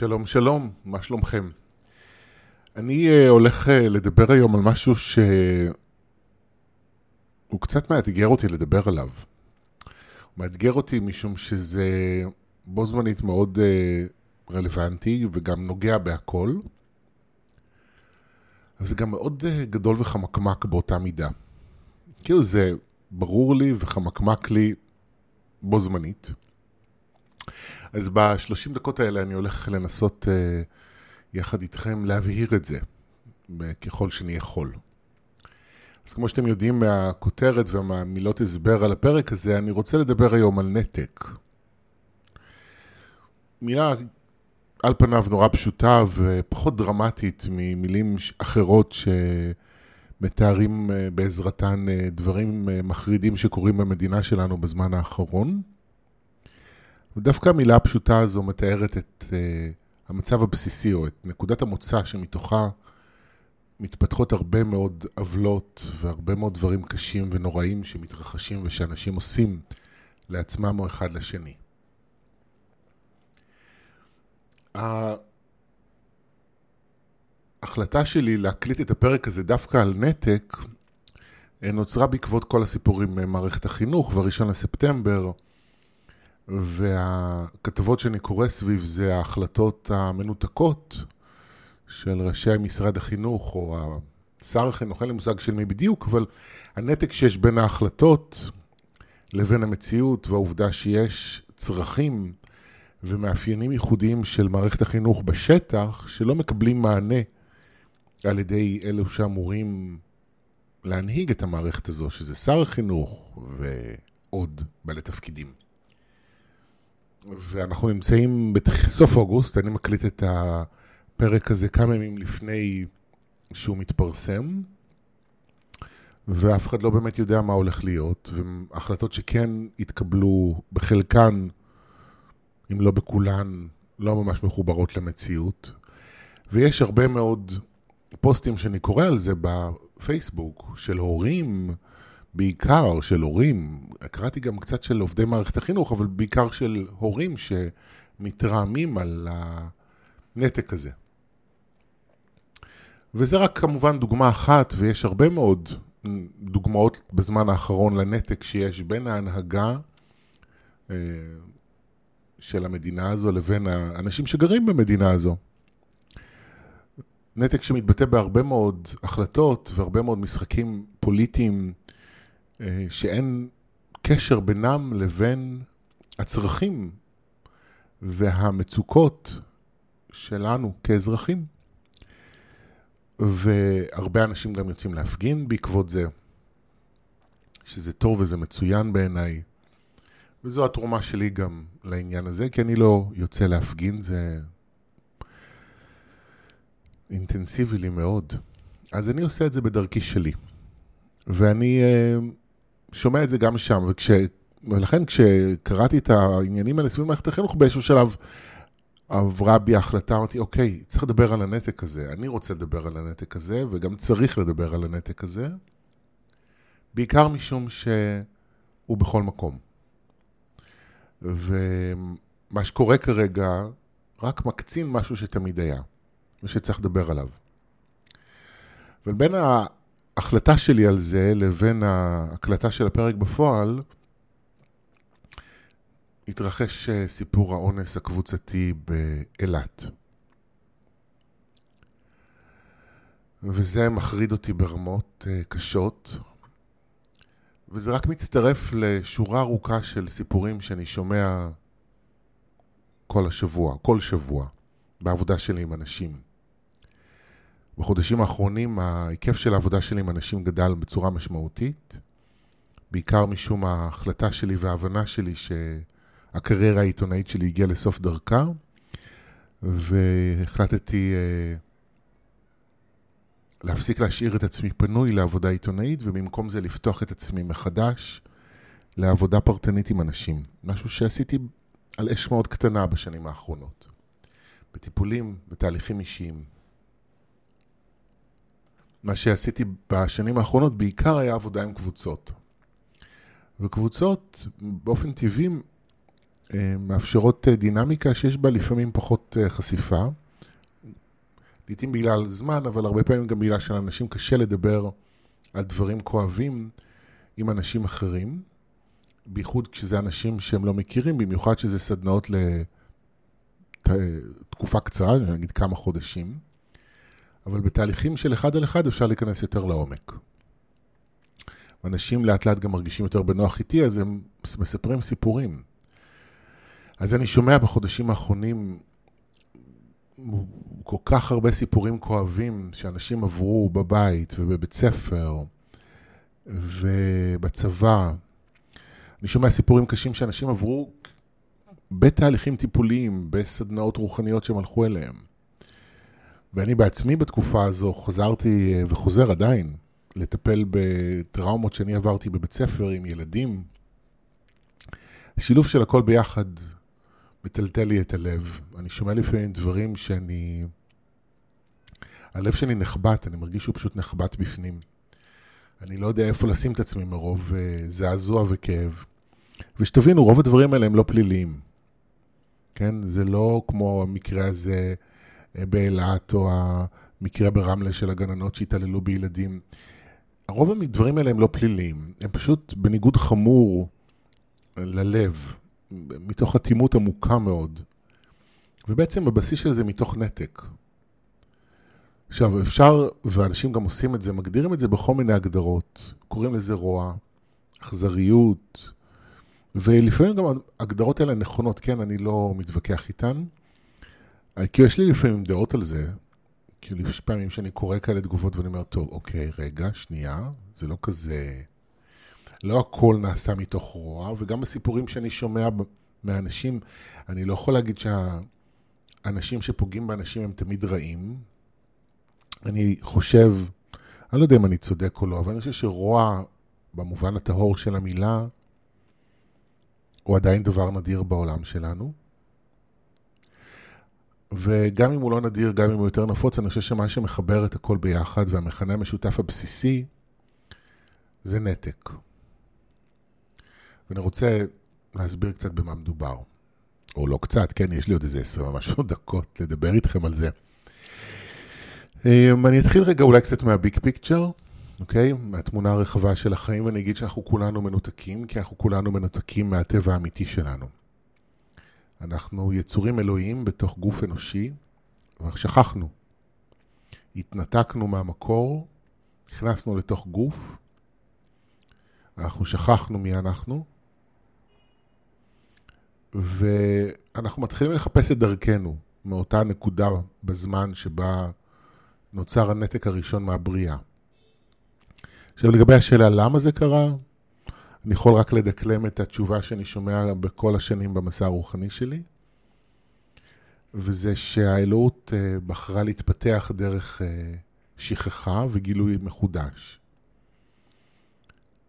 שלום, שלום, מה שלומכם? אני uh, הולך uh, לדבר היום על משהו שהוא קצת מאתגר אותי לדבר עליו. הוא מאתגר אותי משום שזה בו זמנית מאוד uh, רלוונטי וגם נוגע בהכל. אבל זה גם מאוד גדול וחמקמק באותה מידה. כאילו זה ברור לי וחמקמק לי בו זמנית. אז בשלושים דקות האלה אני הולך לנסות uh, יחד איתכם להבהיר את זה, ככל שאני יכול. אז כמו שאתם יודעים מהכותרת ומהמילות הסבר על הפרק הזה, אני רוצה לדבר היום על נתק. מילה על פניו נורא פשוטה ופחות דרמטית ממילים אחרות שמתארים אה, בעזרתן אה, דברים מחרידים שקורים במדינה שלנו בזמן האחרון. ודווקא המילה הפשוטה הזו מתארת את uh, המצב הבסיסי, או את נקודת המוצא שמתוכה מתפתחות הרבה מאוד עוולות והרבה מאוד דברים קשים ונוראים שמתרחשים ושאנשים עושים לעצמם או אחד לשני. ההחלטה שלי להקליט את הפרק הזה דווקא על נתק אה, נוצרה בעקבות כל הסיפורים ממערכת החינוך, והראשון לספטמבר, והכתבות שאני קורא סביב זה ההחלטות המנותקות של ראשי משרד החינוך, או שר החינוך, אין לי מושג של מי בדיוק, אבל הנתק שיש בין ההחלטות לבין המציאות, והעובדה שיש צרכים ומאפיינים ייחודיים של מערכת החינוך בשטח, שלא מקבלים מענה על ידי אלו שאמורים להנהיג את המערכת הזו, שזה שר החינוך ועוד בעלי תפקידים. ואנחנו נמצאים בסוף אוגוסט, אני מקליט את הפרק הזה כמה ימים לפני שהוא מתפרסם, ואף אחד לא באמת יודע מה הולך להיות, והחלטות שכן התקבלו בחלקן, אם לא בכולן, לא ממש מחוברות למציאות. ויש הרבה מאוד פוסטים שאני קורא על זה בפייסבוק, של הורים, בעיקר של הורים, קראתי גם קצת של עובדי מערכת החינוך, אבל בעיקר של הורים שמתרעמים על הנתק הזה. וזה רק כמובן דוגמה אחת, ויש הרבה מאוד דוגמאות בזמן האחרון לנתק שיש בין ההנהגה אה, של המדינה הזו לבין האנשים שגרים במדינה הזו. נתק שמתבטא בהרבה מאוד החלטות והרבה מאוד משחקים פוליטיים שאין קשר בינם לבין הצרכים והמצוקות שלנו כאזרחים. והרבה אנשים גם יוצאים להפגין בעקבות זה, שזה טוב וזה מצוין בעיניי. וזו התרומה שלי גם לעניין הזה, כי אני לא יוצא להפגין, זה אינטנסיבי לי מאוד. אז אני עושה את זה בדרכי שלי. ואני אה, שומע את זה גם שם, וכש... ולכן כשקראתי את העניינים האלה סביב מערכת החינוך, באיזשהו שלב עברה בי ההחלטה, אמרתי, אוקיי, צריך לדבר על הנתק הזה. אני רוצה לדבר על הנתק הזה, וגם צריך לדבר על הנתק הזה, בעיקר משום שהוא בכל מקום. ומה שקורה כרגע רק מקצין משהו שתמיד היה, ושצריך לדבר עליו. ובין ההחלטה שלי על זה לבין ההקלטה של הפרק בפועל, התרחש אה, סיפור האונס הקבוצתי באילת. וזה מחריד אותי ברמות אה, קשות, וזה רק מצטרף לשורה ארוכה של סיפורים שאני שומע כל השבוע, כל שבוע, בעבודה שלי עם אנשים. בחודשים האחרונים ההיקף של העבודה שלי עם אנשים גדל בצורה משמעותית, בעיקר משום ההחלטה שלי וההבנה שלי שהקריירה העיתונאית שלי הגיעה לסוף דרכה, והחלטתי uh, להפסיק להשאיר את עצמי פנוי לעבודה עיתונאית, ובמקום זה לפתוח את עצמי מחדש לעבודה פרטנית עם אנשים. משהו שעשיתי על אש מאוד קטנה בשנים האחרונות. בטיפולים, בתהליכים אישיים. מה שעשיתי בשנים האחרונות בעיקר היה עבודה עם קבוצות. וקבוצות באופן טבעי אה, מאפשרות אה, דינמיקה שיש בה לפעמים פחות אה, חשיפה. לעתים בגלל זמן, אבל הרבה פעמים גם בגלל שלאנשים קשה לדבר על דברים כואבים עם אנשים אחרים, בייחוד כשזה אנשים שהם לא מכירים, במיוחד שזה סדנאות לתקופה קצרה, נגיד כמה חודשים, אבל בתהליכים של אחד על אחד אפשר להיכנס יותר לעומק. אנשים לאט לאט גם מרגישים יותר בנוח איתי, אז הם מספרים סיפורים. אז אני שומע בחודשים האחרונים כל כך הרבה סיפורים כואבים שאנשים עברו בבית ובבית ספר ובצבא. אני שומע סיפורים קשים שאנשים עברו בתהליכים טיפוליים, בסדנאות רוחניות שהם הלכו אליהם. ואני בעצמי בתקופה הזו חזרתי וחוזר עדיין לטפל בטראומות שאני עברתי בבית ספר עם ילדים. השילוב של הכל ביחד מטלטל לי את הלב. אני שומע לפעמים דברים שאני... הלב שלי נחבט, אני מרגיש שהוא פשוט נחבט בפנים. אני לא יודע איפה לשים את עצמי מרוב uh, זעזוע וכאב. ושתבינו, רוב הדברים האלה הם לא פליליים. כן? זה לא כמו המקרה הזה באילת, או המקרה ברמלה של הגננות שהתעללו בילדים. הרוב הדברים האלה הם לא פליליים. הם פשוט בניגוד חמור ללב. מתוך אטימות עמוקה מאוד. ובעצם הבסיס של זה מתוך נתק. עכשיו, אפשר, ואנשים גם עושים את זה, מגדירים את זה בכל מיני הגדרות. קוראים לזה רוע, אכזריות, ולפעמים גם ההגדרות האלה נכונות, כן, אני לא מתווכח איתן. כי יש לי לפעמים דעות על זה, כאילו יש פעמים שאני קורא כאלה תגובות ואני אומר, טוב, אוקיי, רגע, שנייה, זה לא כזה לא הכל נעשה מתוך רוע, וגם הסיפורים שאני שומע מאנשים, אני לא יכול להגיד שהאנשים שפוגעים באנשים הם תמיד רעים. אני חושב, אני לא יודע אם אני צודק או לא, אבל אני חושב שרוע, במובן הטהור של המילה, הוא עדיין דבר נדיר בעולם שלנו. וגם אם הוא לא נדיר, גם אם הוא יותר נפוץ, אני חושב שמה שמחבר את הכל ביחד, והמכנה המשותף הבסיסי, זה נתק. ואני רוצה להסביר קצת במה מדובר. או לא קצת, כן, יש לי עוד איזה עשרה ומשהו דקות לדבר איתכם על זה. אמ, אני אתחיל רגע אולי קצת מהביג פיקצ'ר, אוקיי? מהתמונה הרחבה של החיים, ואני אגיד שאנחנו כולנו מנותקים, כי אנחנו כולנו מנותקים מהטבע האמיתי שלנו. אנחנו יצורים אלוהיים בתוך גוף אנושי, ושכחנו. התנתקנו מהמקור, נכנסנו לתוך גוף, אנחנו שכחנו מי אנחנו, ואנחנו מתחילים לחפש את דרכנו מאותה נקודה בזמן שבה נוצר הנתק הראשון מהבריאה. עכשיו לגבי השאלה למה זה קרה, אני יכול רק לדקלם את התשובה שאני שומע בכל השנים במסע הרוחני שלי, וזה שהאלוהות אה, בחרה להתפתח דרך אה, שכחה וגילוי מחודש.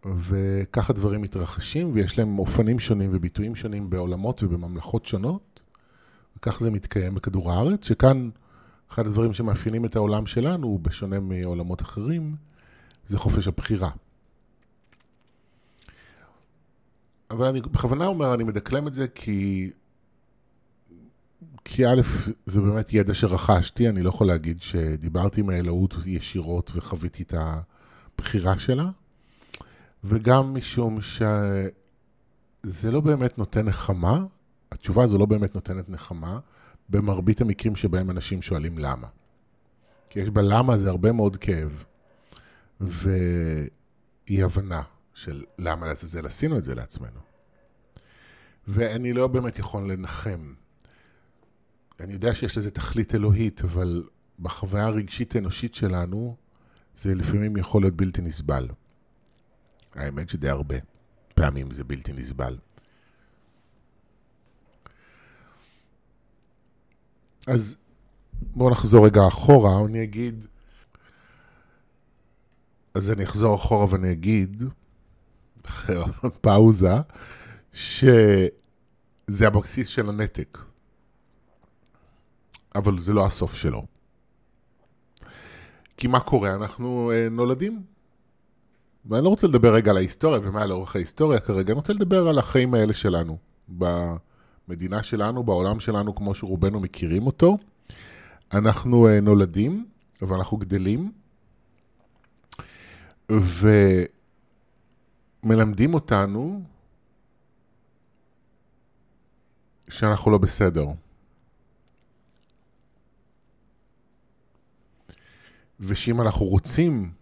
וככה דברים מתרחשים, ויש להם אופנים שונים וביטויים שונים בעולמות ובממלכות שונות, וכך זה מתקיים בכדור הארץ, שכאן אחד הדברים שמאפיינים את העולם שלנו, בשונה מעולמות אחרים, זה חופש הבחירה. אבל אני בכוונה אומר, אני מדקלם את זה כי... כי א', זה באמת ידע שרכשתי, אני לא יכול להגיד שדיברתי עם האלוהות ישירות וחוויתי את הבחירה שלה. וגם משום שזה לא באמת נותן נחמה, התשובה הזו לא באמת נותנת נחמה, במרבית המקרים שבהם אנשים שואלים למה. כי יש בלמה זה הרבה מאוד כאב, ואי הבנה של למה לעזאזל עשינו את זה לעצמנו. ואני לא באמת יכול לנחם. אני יודע שיש לזה תכלית אלוהית, אבל בחוויה הרגשית האנושית שלנו, זה לפעמים יכול להיות בלתי נסבל. האמת שדי הרבה פעמים זה בלתי נסבל. אז בואו נחזור רגע אחורה, אני אגיד... אז אני אחזור אחורה ואני אגיד, פאוזה, שזה הבסיס של הנתק. אבל זה לא הסוף שלו. כי מה קורה? אנחנו אה, נולדים ואני לא רוצה לדבר רגע על ההיסטוריה ומה לאורך ההיסטוריה כרגע, אני רוצה לדבר על החיים האלה שלנו, מדינה שלנו, בעולם שלנו, כמו שרובנו מכירים אותו. אנחנו uh, נולדים, אבל אנחנו גדלים, ומלמדים אותנו שאנחנו לא בסדר. ושאם אנחנו רוצים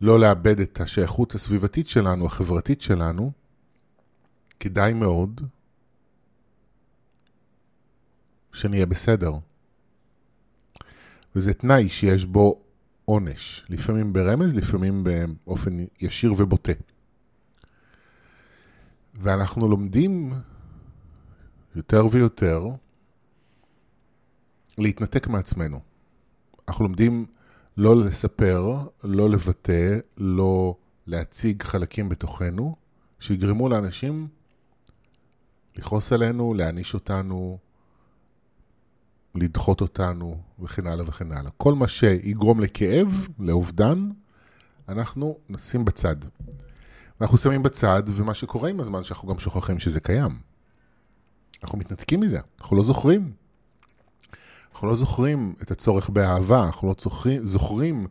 לא לאבד את השייכות הסביבתית שלנו, החברתית שלנו, כדאי מאוד שנהיה בסדר. וזה תנאי שיש בו עונש, לפעמים ברמז, לפעמים באופן ישיר ובוטה. ואנחנו לומדים יותר ויותר להתנתק מעצמנו. אנחנו לומדים לא לספר, לא לבטא, לא להציג חלקים בתוכנו, שיגרמו לאנשים לכעוס עלינו, להעניש אותנו, לדחות אותנו, וכן הלאה וכן הלאה. כל מה שיגרום לכאב, לאובדן, אנחנו נשים בצד. אנחנו שמים בצד, ומה שקורה עם הזמן, שאנחנו גם שוכחים שזה קיים. אנחנו מתנתקים מזה, אנחנו לא זוכרים. אנחנו לא זוכרים את הצורך באהבה, אנחנו לא זוכרים, זוכרים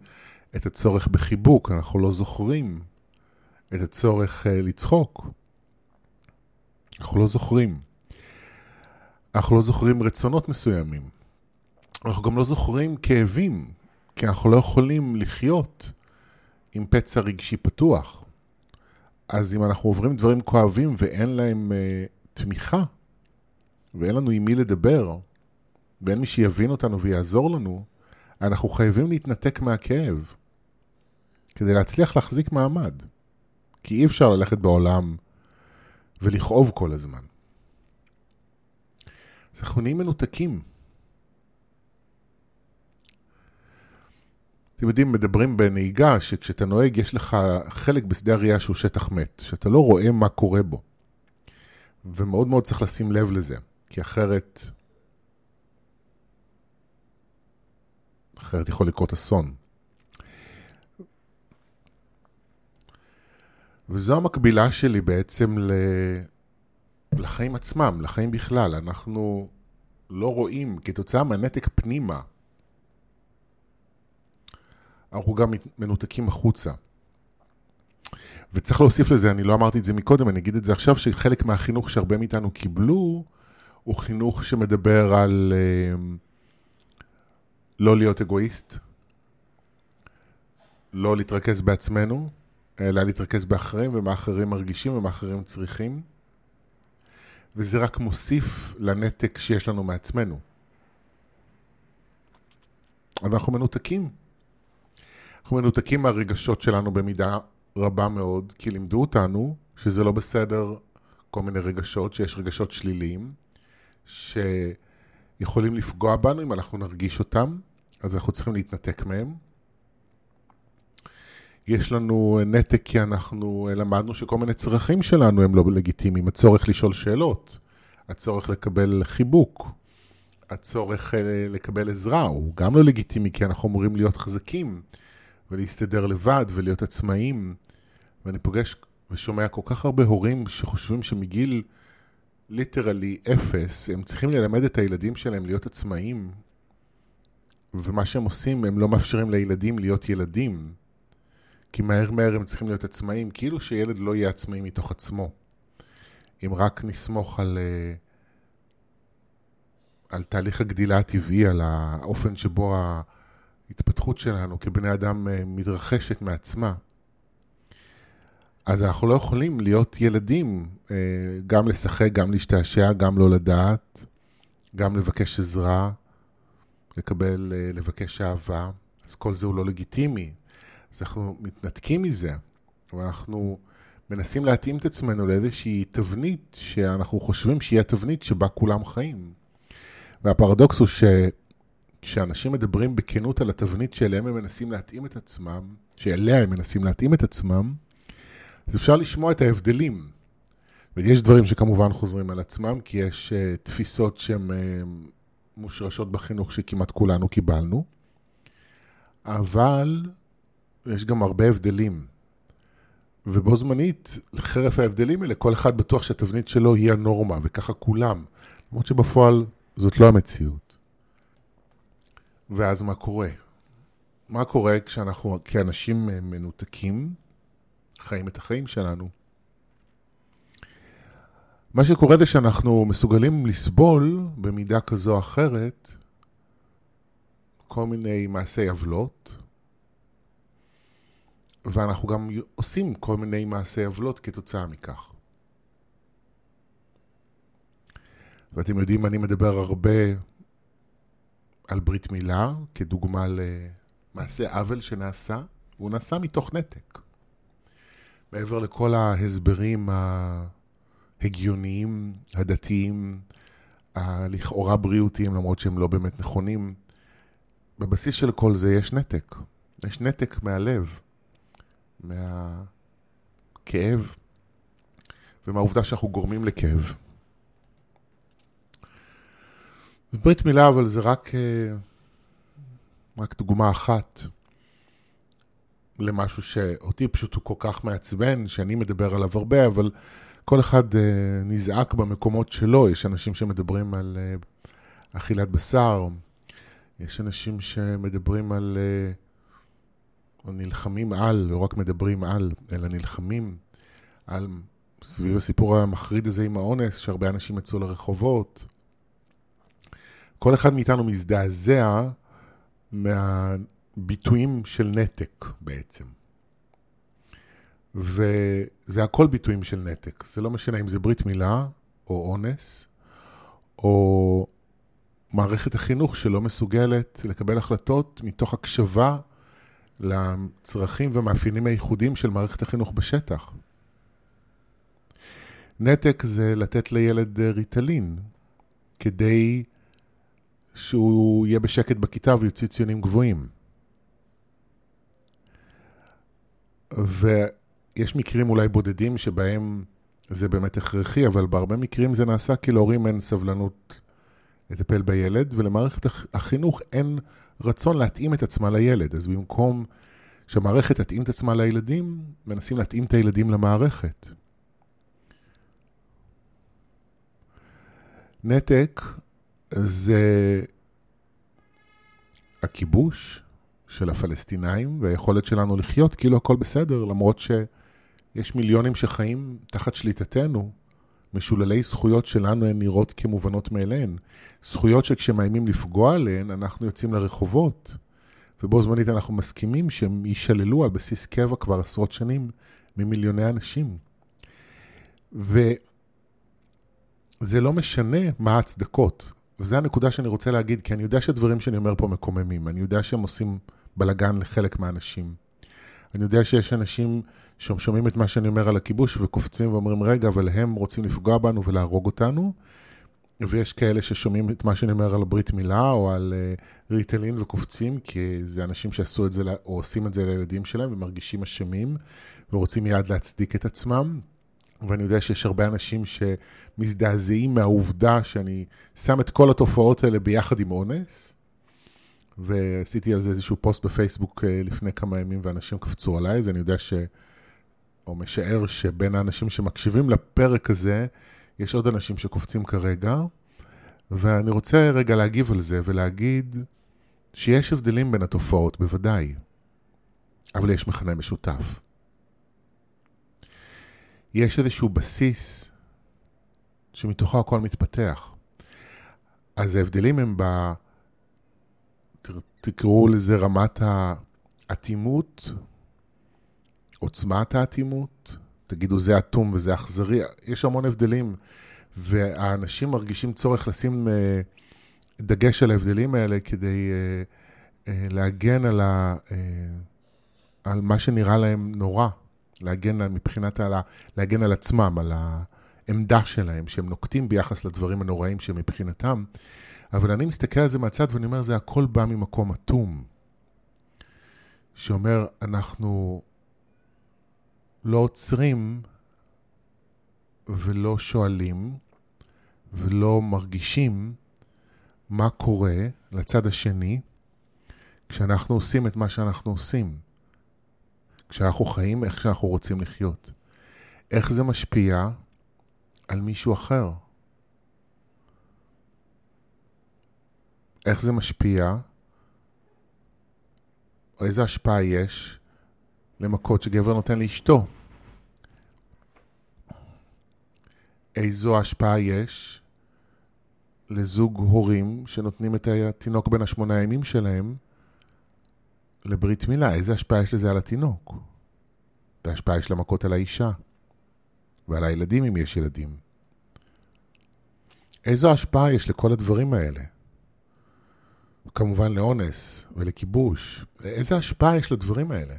את הצורך בחיבוק, אנחנו לא זוכרים את הצורך uh, לצחוק. אנחנו לא זוכרים. אנחנו לא זוכרים רצונות מסוימים. אנחנו גם לא זוכרים כאבים, כי אנחנו לא יכולים לחיות עם פצע רגשי פתוח. אז אם אנחנו עוברים דברים כואבים ואין להם uh, תמיכה, ואין לנו עם מי לדבר, ואין מי שיבין אותנו ויעזור לנו, אנחנו חייבים להתנתק מהכאב כדי להצליח להחזיק מעמד. כי אי אפשר ללכת בעולם ולכאוב כל הזמן. אז אנחנו נהיים מנותקים. אתם יודעים, מדברים בנהיגה שכשאתה נוהג יש לך חלק בשדה הראייה שהוא שטח מת, שאתה לא רואה מה קורה בו. ומאוד מאוד צריך לשים לב לזה, כי אחרת אחרת יכול לקרות אסון. וזו המקבילה שלי בעצם ל... לחיים עצמם, לחיים בכלל. אנחנו לא רואים, כתוצאה מהנתק פנימה, אנחנו גם מנותקים החוצה. וצריך להוסיף לזה, אני לא אמרתי את זה מקודם, אני אגיד את זה עכשיו, שחלק מהחינוך שהרבה מאיתנו קיבלו, הוא חינוך שמדבר על... Uh, לא להיות אגואיסט, לא להתרכז בעצמנו, אלא להתרכז באחרים ומה אחרים מרגישים ומה אחרים צריכים. וזה רק מוסיף לנתק שיש לנו מעצמנו. אנחנו מנותקים. אנחנו מנותקים מהרגשות שלנו במידה רבה מאוד, כי לימדו אותנו שזה לא בסדר כל מיני רגשות, שיש רגשות שליליים, ש... יכולים לפגוע בנו אם אנחנו נרגיש אותם, אז אנחנו צריכים להתנתק מהם. יש לנו נתק כי אנחנו למדנו שכל מיני צרכים שלנו הם לא לגיטימיים. הצורך לשאול שאלות, הצורך לקבל חיבוק, הצורך אה, לקבל עזרה הוא גם לא לגיטימי כי אנחנו אמורים להיות חזקים ולהסתדר לבד ולהיות עצמאיים. ואני פוגש ושומע כל כך הרבה הורים שחושבים שמגיל ליטרלי אפס, הם צריכים ללמד את הילדים שלהם להיות עצמאים, ומה שהם עושים, הם לא מאפשרים לילדים להיות ילדים. כי מהר מהר הם צריכים להיות עצמאים, כאילו שילד לא יהיה עצמאי מתוך עצמו. אם רק נסמוך על, אה, על תהליך הגדילה הטבעי, על האופן שבו ההתפתחות שלנו כבני אדם אה, מתרחשת מעצמה, אז אנחנו לא יכולים להיות ילדים, אה, גם לשחק, גם להשתעשע, גם לא לדעת, גם לבקש עזרה, לקבל, אה, לבקש אהבה, אז כל זה הוא לא לגיטימי. אז אנחנו מתנתקים מזה, ואנחנו מנסים להתאים את עצמנו לאיזושהי תבנית שאנחנו חושבים שהיא התבנית שבה כולם חיים. והפרדוקס הוא שכשאנשים מדברים בכנות על התבנית שאליהם הם מנסים להתאים את עצמם, שאליה הם מנסים להתאים את עצמם, אז אפשר לשמוע את ההבדלים. ויש דברים שכמובן חוזרים על עצמם, כי יש uh, תפיסות שהן uh, מושרשות בחינוך שכמעט כולנו קיבלנו, אבל יש גם הרבה הבדלים. ובו זמנית, חרף ההבדלים האלה, כל אחד בטוח שהתבנית שלו היא הנורמה, וככה כולם. למרות שבפועל זאת לא המציאות. ואז מה קורה? מה קורה כשאנחנו כאנשים מנותקים חיים את החיים שלנו? מה שקורה זה שאנחנו מסוגלים לסבול במידה כזו או אחרת כל מיני מעשי עוולות, ואנחנו גם עושים כל מיני מעשי עוולות כתוצאה מכך. ואתם יודעים, אני מדבר הרבה על ברית מילה, כדוגמה למעשה עוול שנעשה, והוא נעשה מתוך נתק. מעבר לכל ההסברים ההגיוניים, הדתיים, הלכאורה בריאותיים, למרות שהם לא באמת נכונים, בבסיס של כל זה יש נתק. יש נתק מהלב, מהכאב ומהעובדה שאנחנו גורמים לכאב. ברית מילה, אבל זה רק, אה, רק דוגמה אחת למשהו שאותי פשוט הוא כל כך מעצבן, שאני מדבר עליו הרבה, אבל כל אחד אה, נזעק במקומות שלו. יש אנשים שמדברים על אה, אכילת בשר, יש אנשים שמדברים על, או נלחמים על, לא רק מדברים על, אלא נלחמים על, סביב הסיפור המחריד הזה עם האונס, שהרבה אנשים יצאו לרחובות. כל אחד מאיתנו מזדעזע מהביטויים של נתק בעצם. וזה הכל ביטויים של נתק. זה לא משנה אם זה ברית מילה, או אונס, או מערכת החינוך שלא מסוגלת לקבל החלטות מתוך הקשבה לצרכים ומאפיינים הייחודיים של מערכת החינוך בשטח. נתק זה לתת לילד ריטלין כדי שהוא יהיה בשקט בכיתה ויוציא ציונים גבוהים. ויש מקרים אולי בודדים שבהם זה באמת הכרחי, אבל בהרבה מקרים זה נעשה כי להורים אין סבלנות לטפל בילד, ולמערכת החינוך אין רצון להתאים את עצמה לילד. אז במקום שהמערכת תתאים את עצמה לילדים, מנסים להתאים את הילדים למערכת. נתק זה הכיבוש של הפלסטינאים והיכולת שלנו לחיות כאילו הכל בסדר, למרות שיש מיליונים שחיים תחת שליטתנו, משוללי זכויות שלנו הן נראות כמובנות מאליהן. זכויות שכשמאיימים לפגוע עליהן, אנחנו יוצאים לרחובות, ובו זמנית אנחנו מסכימים שהם יישללו על בסיס קבע כבר עשרות שנים ממיליוני אנשים. וזה לא משנה מה ההצדקות. וזו הנקודה שאני רוצה להגיד, כי אני יודע שהדברים שאני אומר פה מקוממים. אני יודע שהם עושים בלאגן לחלק מהאנשים. אני יודע שיש אנשים ששומעים את מה שאני אומר על הכיבוש וקופצים ואומרים, רגע, אבל הם רוצים לפגוע בנו ולהרוג אותנו. ויש כאלה ששומעים את מה שאני אומר על ברית מילה או על uh, ריטלין וקופצים, כי זה אנשים שעשו את זה או עושים את זה לילדים שלהם ומרגישים אשמים ורוצים מיד להצדיק את עצמם. ואני יודע שיש הרבה אנשים שמזדעזעים מהעובדה שאני שם את כל התופעות האלה ביחד עם אונס. ועשיתי על זה איזשהו פוסט בפייסבוק אה, לפני כמה ימים ואנשים קפצו עליי, אז אני יודע ש... או משער שבין האנשים שמקשיבים לפרק הזה, יש עוד אנשים שקופצים כרגע, ואני רוצה רגע להגיב על זה ולהגיד שיש הבדלים בין התופעות, בוודאי, אבל יש מכנה משותף. יש איזשהו בסיס שמתוכו הכל מתפתח. אז ההבדלים הם ב... תקראו לזה רמת האטימות, עוצמת האטימות, תגידו זה אטום וזה אכזרי, יש המון הבדלים, והאנשים מרגישים צורך לשים אה, דגש על ההבדלים האלה כדי אה, אה, להגן על, ה, על מה שנראה להם נורא. להגן מבחינת, על, להגן על עצמם, על העמדה שלהם, שהם נוקטים ביחס לדברים הנוראים שמבחינתם. אבל אני מסתכל על זה מהצד ואני אומר, זה הכל בא ממקום אטום. שאומר, אנחנו לא עוצרים ולא שואלים ולא מרגישים מה קורה לצד השני כשאנחנו עושים את מה שאנחנו עושים. כשאנחנו חיים איך שאנחנו רוצים לחיות. איך זה משפיע על מישהו אחר? איך זה משפיע, או איזה השפעה יש למכות שגבר נותן לאשתו. איזו השפעה יש לזוג הורים שנותנים את התינוק בין השמונה הימים שלהם לברית מילה, איזה השפעה יש לזה על התינוק? איזה השפעה יש למכות על האישה ועל הילדים אם יש ילדים. איזו השפעה יש לכל הדברים האלה? כמובן לאונס ולכיבוש. איזה השפעה יש לדברים האלה?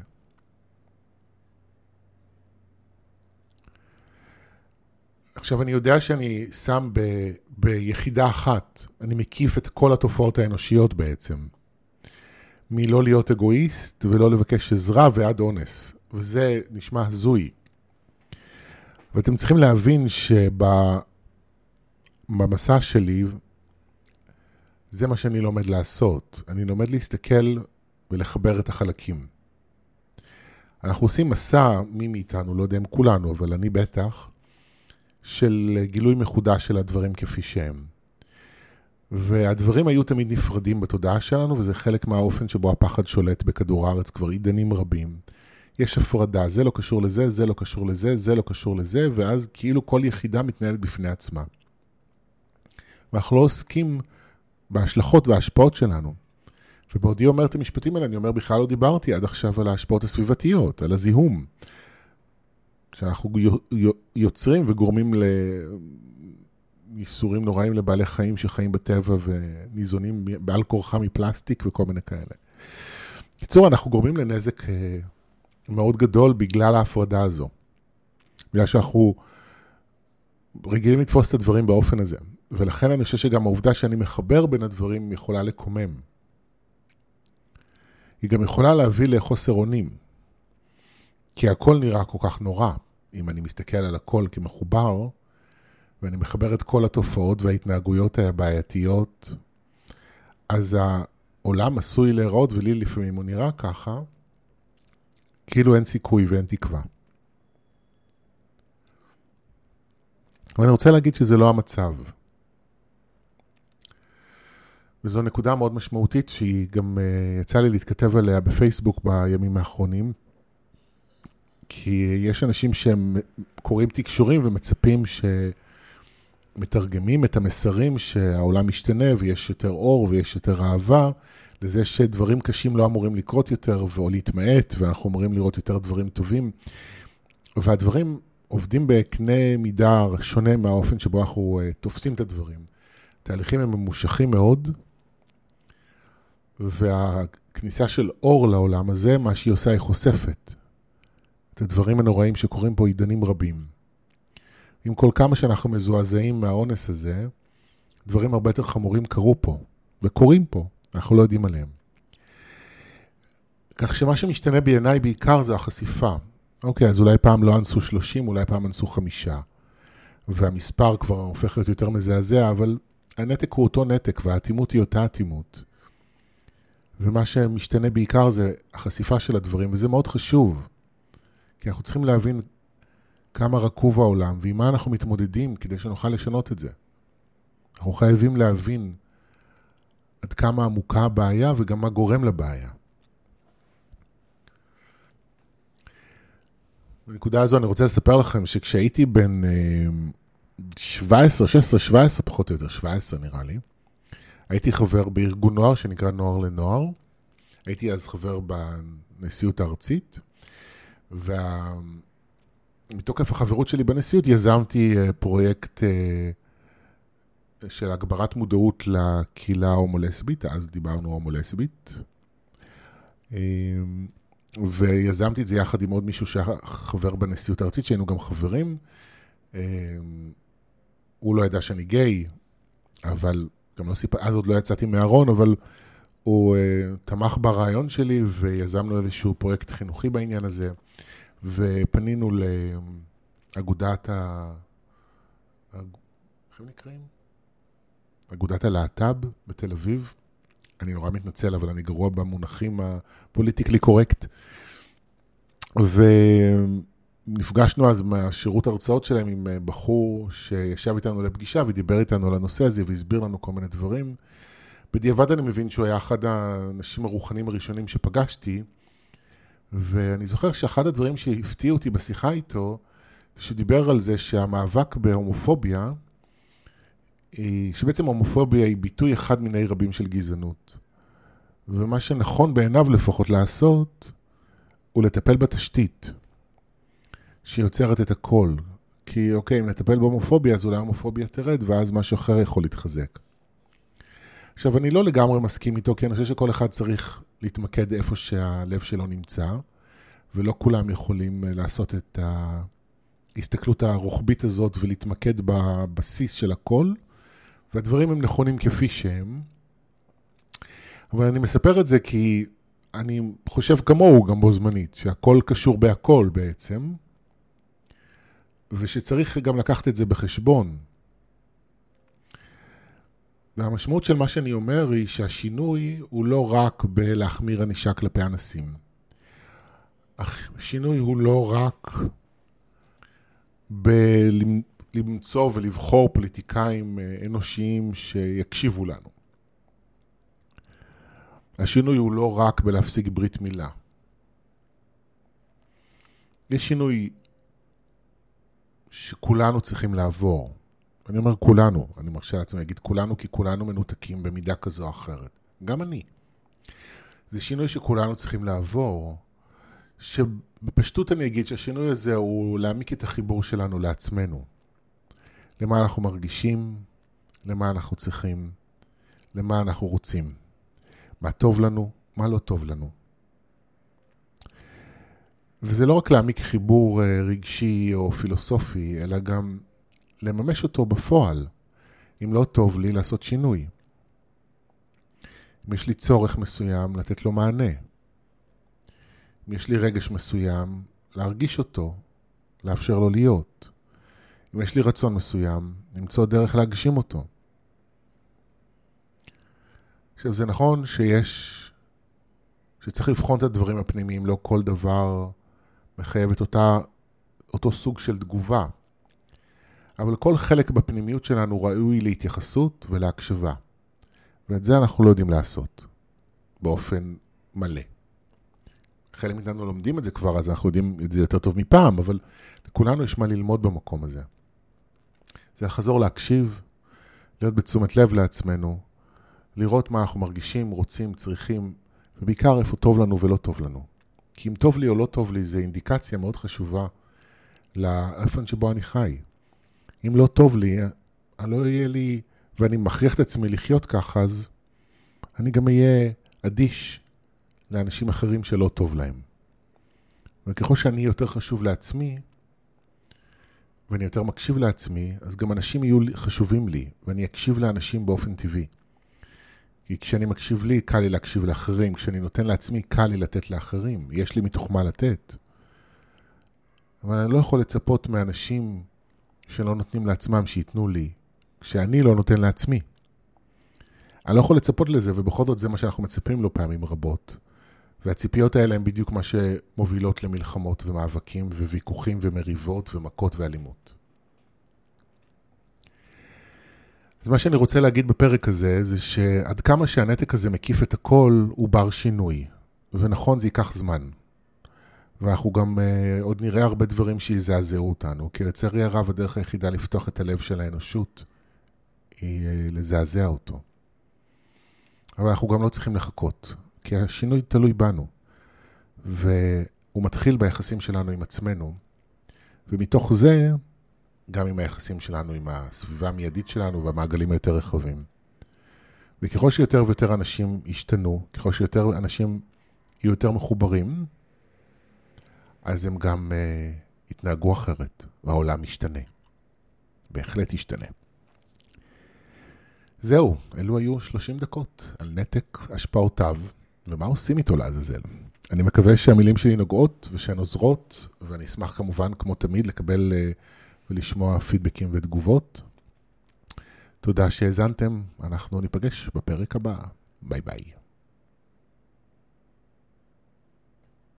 עכשיו, אני יודע שאני שם ב, ביחידה אחת, אני מקיף את כל התופעות האנושיות בעצם. מלא להיות אגואיסט ולא לבקש עזרה ועד אונס. וזה נשמע הזוי. ואתם צריכים להבין שבמסע שלי, זה מה שאני לומד לעשות. אני לומד להסתכל ולחבר את החלקים. אנחנו עושים מסע, מי מאיתנו, לא יודע אם כולנו, אבל אני בטח, של גילוי מחודש של הדברים כפי שהם. והדברים היו תמיד נפרדים בתודעה שלנו, וזה חלק מהאופן שבו הפחד שולט בכדור הארץ כבר עידנים רבים. יש הפרדה, זה לא קשור לזה, זה לא קשור לזה, זה לא קשור לזה, ואז כאילו כל יחידה מתנהלת בפני עצמה. ואנחנו לא עוסקים בהשלכות וההשפעות שלנו. ובעודי אומר את המשפטים האלה, אני אומר, בכלל לא דיברתי עד עכשיו על ההשפעות הסביבתיות, על הזיהום. שאנחנו יוצרים וגורמים לייסורים נוראים לבעלי חיים שחיים בטבע וניזונים בעל כורחה מפלסטיק וכל מיני כאלה. בקיצור, אנחנו גורמים לנזק אה, מאוד גדול בגלל ההפרדה הזו. בגלל שאנחנו רגילים לתפוס את הדברים באופן הזה. ולכן אני חושב שגם העובדה שאני מחבר בין הדברים יכולה לקומם. היא גם יכולה להביא לחוסר אונים. כי הכל נראה כל כך נורא. אם אני מסתכל על הכל כמחובר, ואני מחבר את כל התופעות וההתנהגויות הבעייתיות, אז העולם עשוי להיראות, ולי לפעמים הוא נראה ככה, כאילו אין סיכוי ואין תקווה. ואני רוצה להגיד שזה לא המצב. וזו נקודה מאוד משמעותית שהיא גם uh, יצא לי להתכתב עליה בפייסבוק בימים האחרונים. כי יש אנשים שהם קוראים תקשורים ומצפים שמתרגמים את המסרים שהעולם משתנה ויש יותר אור ויש יותר אהבה, לזה שדברים קשים לא אמורים לקרות יותר או להתמעט, ואנחנו אמורים לראות יותר דברים טובים. והדברים עובדים בקנה מידה שונה מהאופן שבו אנחנו uh, תופסים את הדברים. תהליכים הם ממושכים מאוד, והכניסה של אור לעולם הזה, מה שהיא עושה, היא חושפת את הדברים הנוראים שקורים פה עידנים רבים. עם כל כמה שאנחנו מזועזעים מהאונס הזה, דברים הרבה יותר חמורים קרו פה, וקורים פה, אנחנו לא יודעים עליהם. כך שמה שמשתנה בעיניי בעיקר זה החשיפה. אוקיי, אז אולי פעם לא אנסו 30, אולי פעם אנסו חמישה. והמספר כבר הופך להיות יותר מזעזע, אבל הנתק הוא אותו נתק, והאטימות היא אותה אטימות. ומה שמשתנה בעיקר זה החשיפה של הדברים, וזה מאוד חשוב. כי אנחנו צריכים להבין כמה רקוב העולם ועם מה אנחנו מתמודדים כדי שנוכל לשנות את זה. אנחנו חייבים להבין עד כמה עמוקה הבעיה וגם מה גורם לבעיה. בנקודה הזו אני רוצה לספר לכם שכשהייתי בן 17, 16, 17 פחות או יותר, 17 נראה לי, הייתי חבר בארגון נוער שנקרא נוער לנוער. הייתי אז חבר בנשיאות הארצית, ומתוקף החברות שלי בנשיאות יזמתי אה, פרויקט אה, של הגברת מודעות לקהילה ההומו-לסבית, אז דיברנו הומו-לסבית. אה, ויזמתי את זה יחד עם עוד מישהו שהיה חבר בנשיאות הארצית, שהיינו גם חברים. הוא לא ידע שאני גיי, אבל גם לא סיפר, אז עוד לא יצאתי מהארון, אבל הוא uh, תמך ברעיון שלי ויזמנו איזשהו פרויקט חינוכי בעניין הזה, ופנינו לאגודת ה... איך הם נקראים? אגודת הלהט"ב בתל אביב. אני נורא מתנצל, אבל אני גרוע במונחים הפוליטיקלי קורקט. ונפגשנו אז מהשירות הרצאות שלהם עם אה, בחור שישב איתנו לפגישה ודיבר איתנו על הנושא הזה והסביר לנו כל מיני דברים. בדיעבד אני מבין שהוא היה אחד האנשים הרוחניים הראשונים שפגשתי, ואני זוכר שאחד הדברים שהפתיעו אותי בשיחה איתו, שהוא דיבר על זה שהמאבק בהומופוביה, שבעצם הומופוביה היא ביטוי אחד מיני רבים של גזענות. ומה שנכון בעיניו לפחות לעשות, הוא לטפל בתשתית, שיוצרת את הכל. כי אוקיי, אם נטפל בהומופוביה, אז אולי ההומופוביה תרד, ואז משהו אחר יכול להתחזק. עכשיו, אני לא לגמרי מסכים איתו, כי אני חושב שכל אחד צריך להתמקד איפה שהלב שלו נמצא, ולא כולם יכולים אה, לעשות את ההסתכלות הרוחבית הזאת ולהתמקד בבסיס של הכל, והדברים הם נכונים כפי שהם. אבל אני מספר את זה כי אני חושב כמוהו גם בו זמנית, שהכל קשור בהכל בעצם, ושצריך גם לקחת את זה בחשבון. והמשמעות של מה שאני אומר היא שהשינוי הוא לא רק בלהחמיר ענישה כלפי אנסים. השינוי הוא לא רק בלמצוא ולבחור פוליטיקאים אה, אנושיים שיקשיבו לנו. השינוי הוא לא רק בלהפסיק ברית מילה. יש שינוי שכולנו צריכים לעבור. אני אומר כולנו, אני מרשה לעצמי להגיד כולנו, כי כולנו מנותקים במידה כזו או אחרת. גם אני. זה שינוי שכולנו צריכים לעבור, שבפשטות אני אגיד שהשינוי הזה הוא להעמיק את החיבור שלנו לעצמנו. למה אנחנו מרגישים, למה אנחנו צריכים, למה אנחנו רוצים. מה טוב לנו, מה לא טוב לנו. וזה לא רק להעמיק חיבור אה, רגשי או פילוסופי, אלא גם לממש אותו בפועל. אם לא טוב לי, לעשות שינוי. אם יש לי צורך מסוים, לתת לו מענה. אם יש לי רגש מסוים, להרגיש אותו, לאפשר לו להיות. אם יש לי רצון מסוים, למצוא דרך להגשים אותו. עכשיו, זה נכון שיש, שצריך לבחון את הדברים הפנימיים, לא כל דבר מחייב את אותה, אותו סוג של תגובה. אבל כל חלק בפנימיות שלנו ראוי להתייחסות ולהקשבה. ואת זה אנחנו לא יודעים לעשות באופן מלא. חלק מאיתנו לומדים את זה כבר, אז אנחנו יודעים את זה יותר טוב מפעם, אבל לכולנו יש מה ללמוד במקום הזה. זה לחזור להקשיב, להיות בתשומת לב לעצמנו, לראות מה אנחנו מרגישים, רוצים, צריכים, ובעיקר איפה טוב לנו ולא טוב לנו. כי אם טוב לי או לא טוב לי, זה אינדיקציה מאוד חשובה לאופן שבו אני חי. אם לא טוב לי, אני לא יהיה לי, ואני מכריח את עצמי לחיות ככה, אז אני גם אהיה אדיש לאנשים אחרים שלא טוב להם. וככל שאני יותר חשוב לעצמי, ואני יותר מקשיב לעצמי, אז גם אנשים יהיו חשובים לי, ואני אקשיב לאנשים באופן טבעי. כי כשאני מקשיב לי, קל לי להקשיב לאחרים. כשאני נותן לעצמי, קל לי לתת לאחרים. יש לי מתוך מה לתת. אבל אני לא יכול לצפות מאנשים שלא נותנים לעצמם שייתנו לי, כשאני לא נותן לעצמי. אני לא יכול לצפות לזה, ובכל זאת זה מה שאנחנו מצפים לו פעמים רבות. והציפיות האלה הן בדיוק מה שמובילות למלחמות ומאבקים וויכוחים ומריבות ומכות ואלימות. אז מה שאני רוצה להגיד בפרק הזה, זה שעד כמה שהנתק הזה מקיף את הכל, הוא בר שינוי. ונכון, זה ייקח זמן. ואנחנו גם uh, עוד נראה הרבה דברים שיזעזעו אותנו, כי לצערי הרב הדרך היחידה לפתוח את הלב של האנושות היא uh, לזעזע אותו. אבל אנחנו גם לא צריכים לחכות, כי השינוי תלוי בנו. והוא מתחיל ביחסים שלנו עם עצמנו, ומתוך זה גם עם היחסים שלנו עם הסביבה המיידית שלנו והמעגלים היותר רחבים. וככל שיותר ויותר אנשים ישתנו, ככל שיותר אנשים יהיו יותר מחוברים, אז הם גם uh, יתנהגו אחרת, והעולם ישתנה. בהחלט ישתנה. זהו, אלו היו 30 דקות על נתק השפעותיו, ומה עושים איתו לעזאזל. אני מקווה שהמילים שלי נוגעות ושהן עוזרות, ואני אשמח כמובן, כמו תמיד, לקבל uh, ולשמוע פידבקים ותגובות. תודה שהאזנתם, אנחנו ניפגש בפרק הבא. ביי ביי.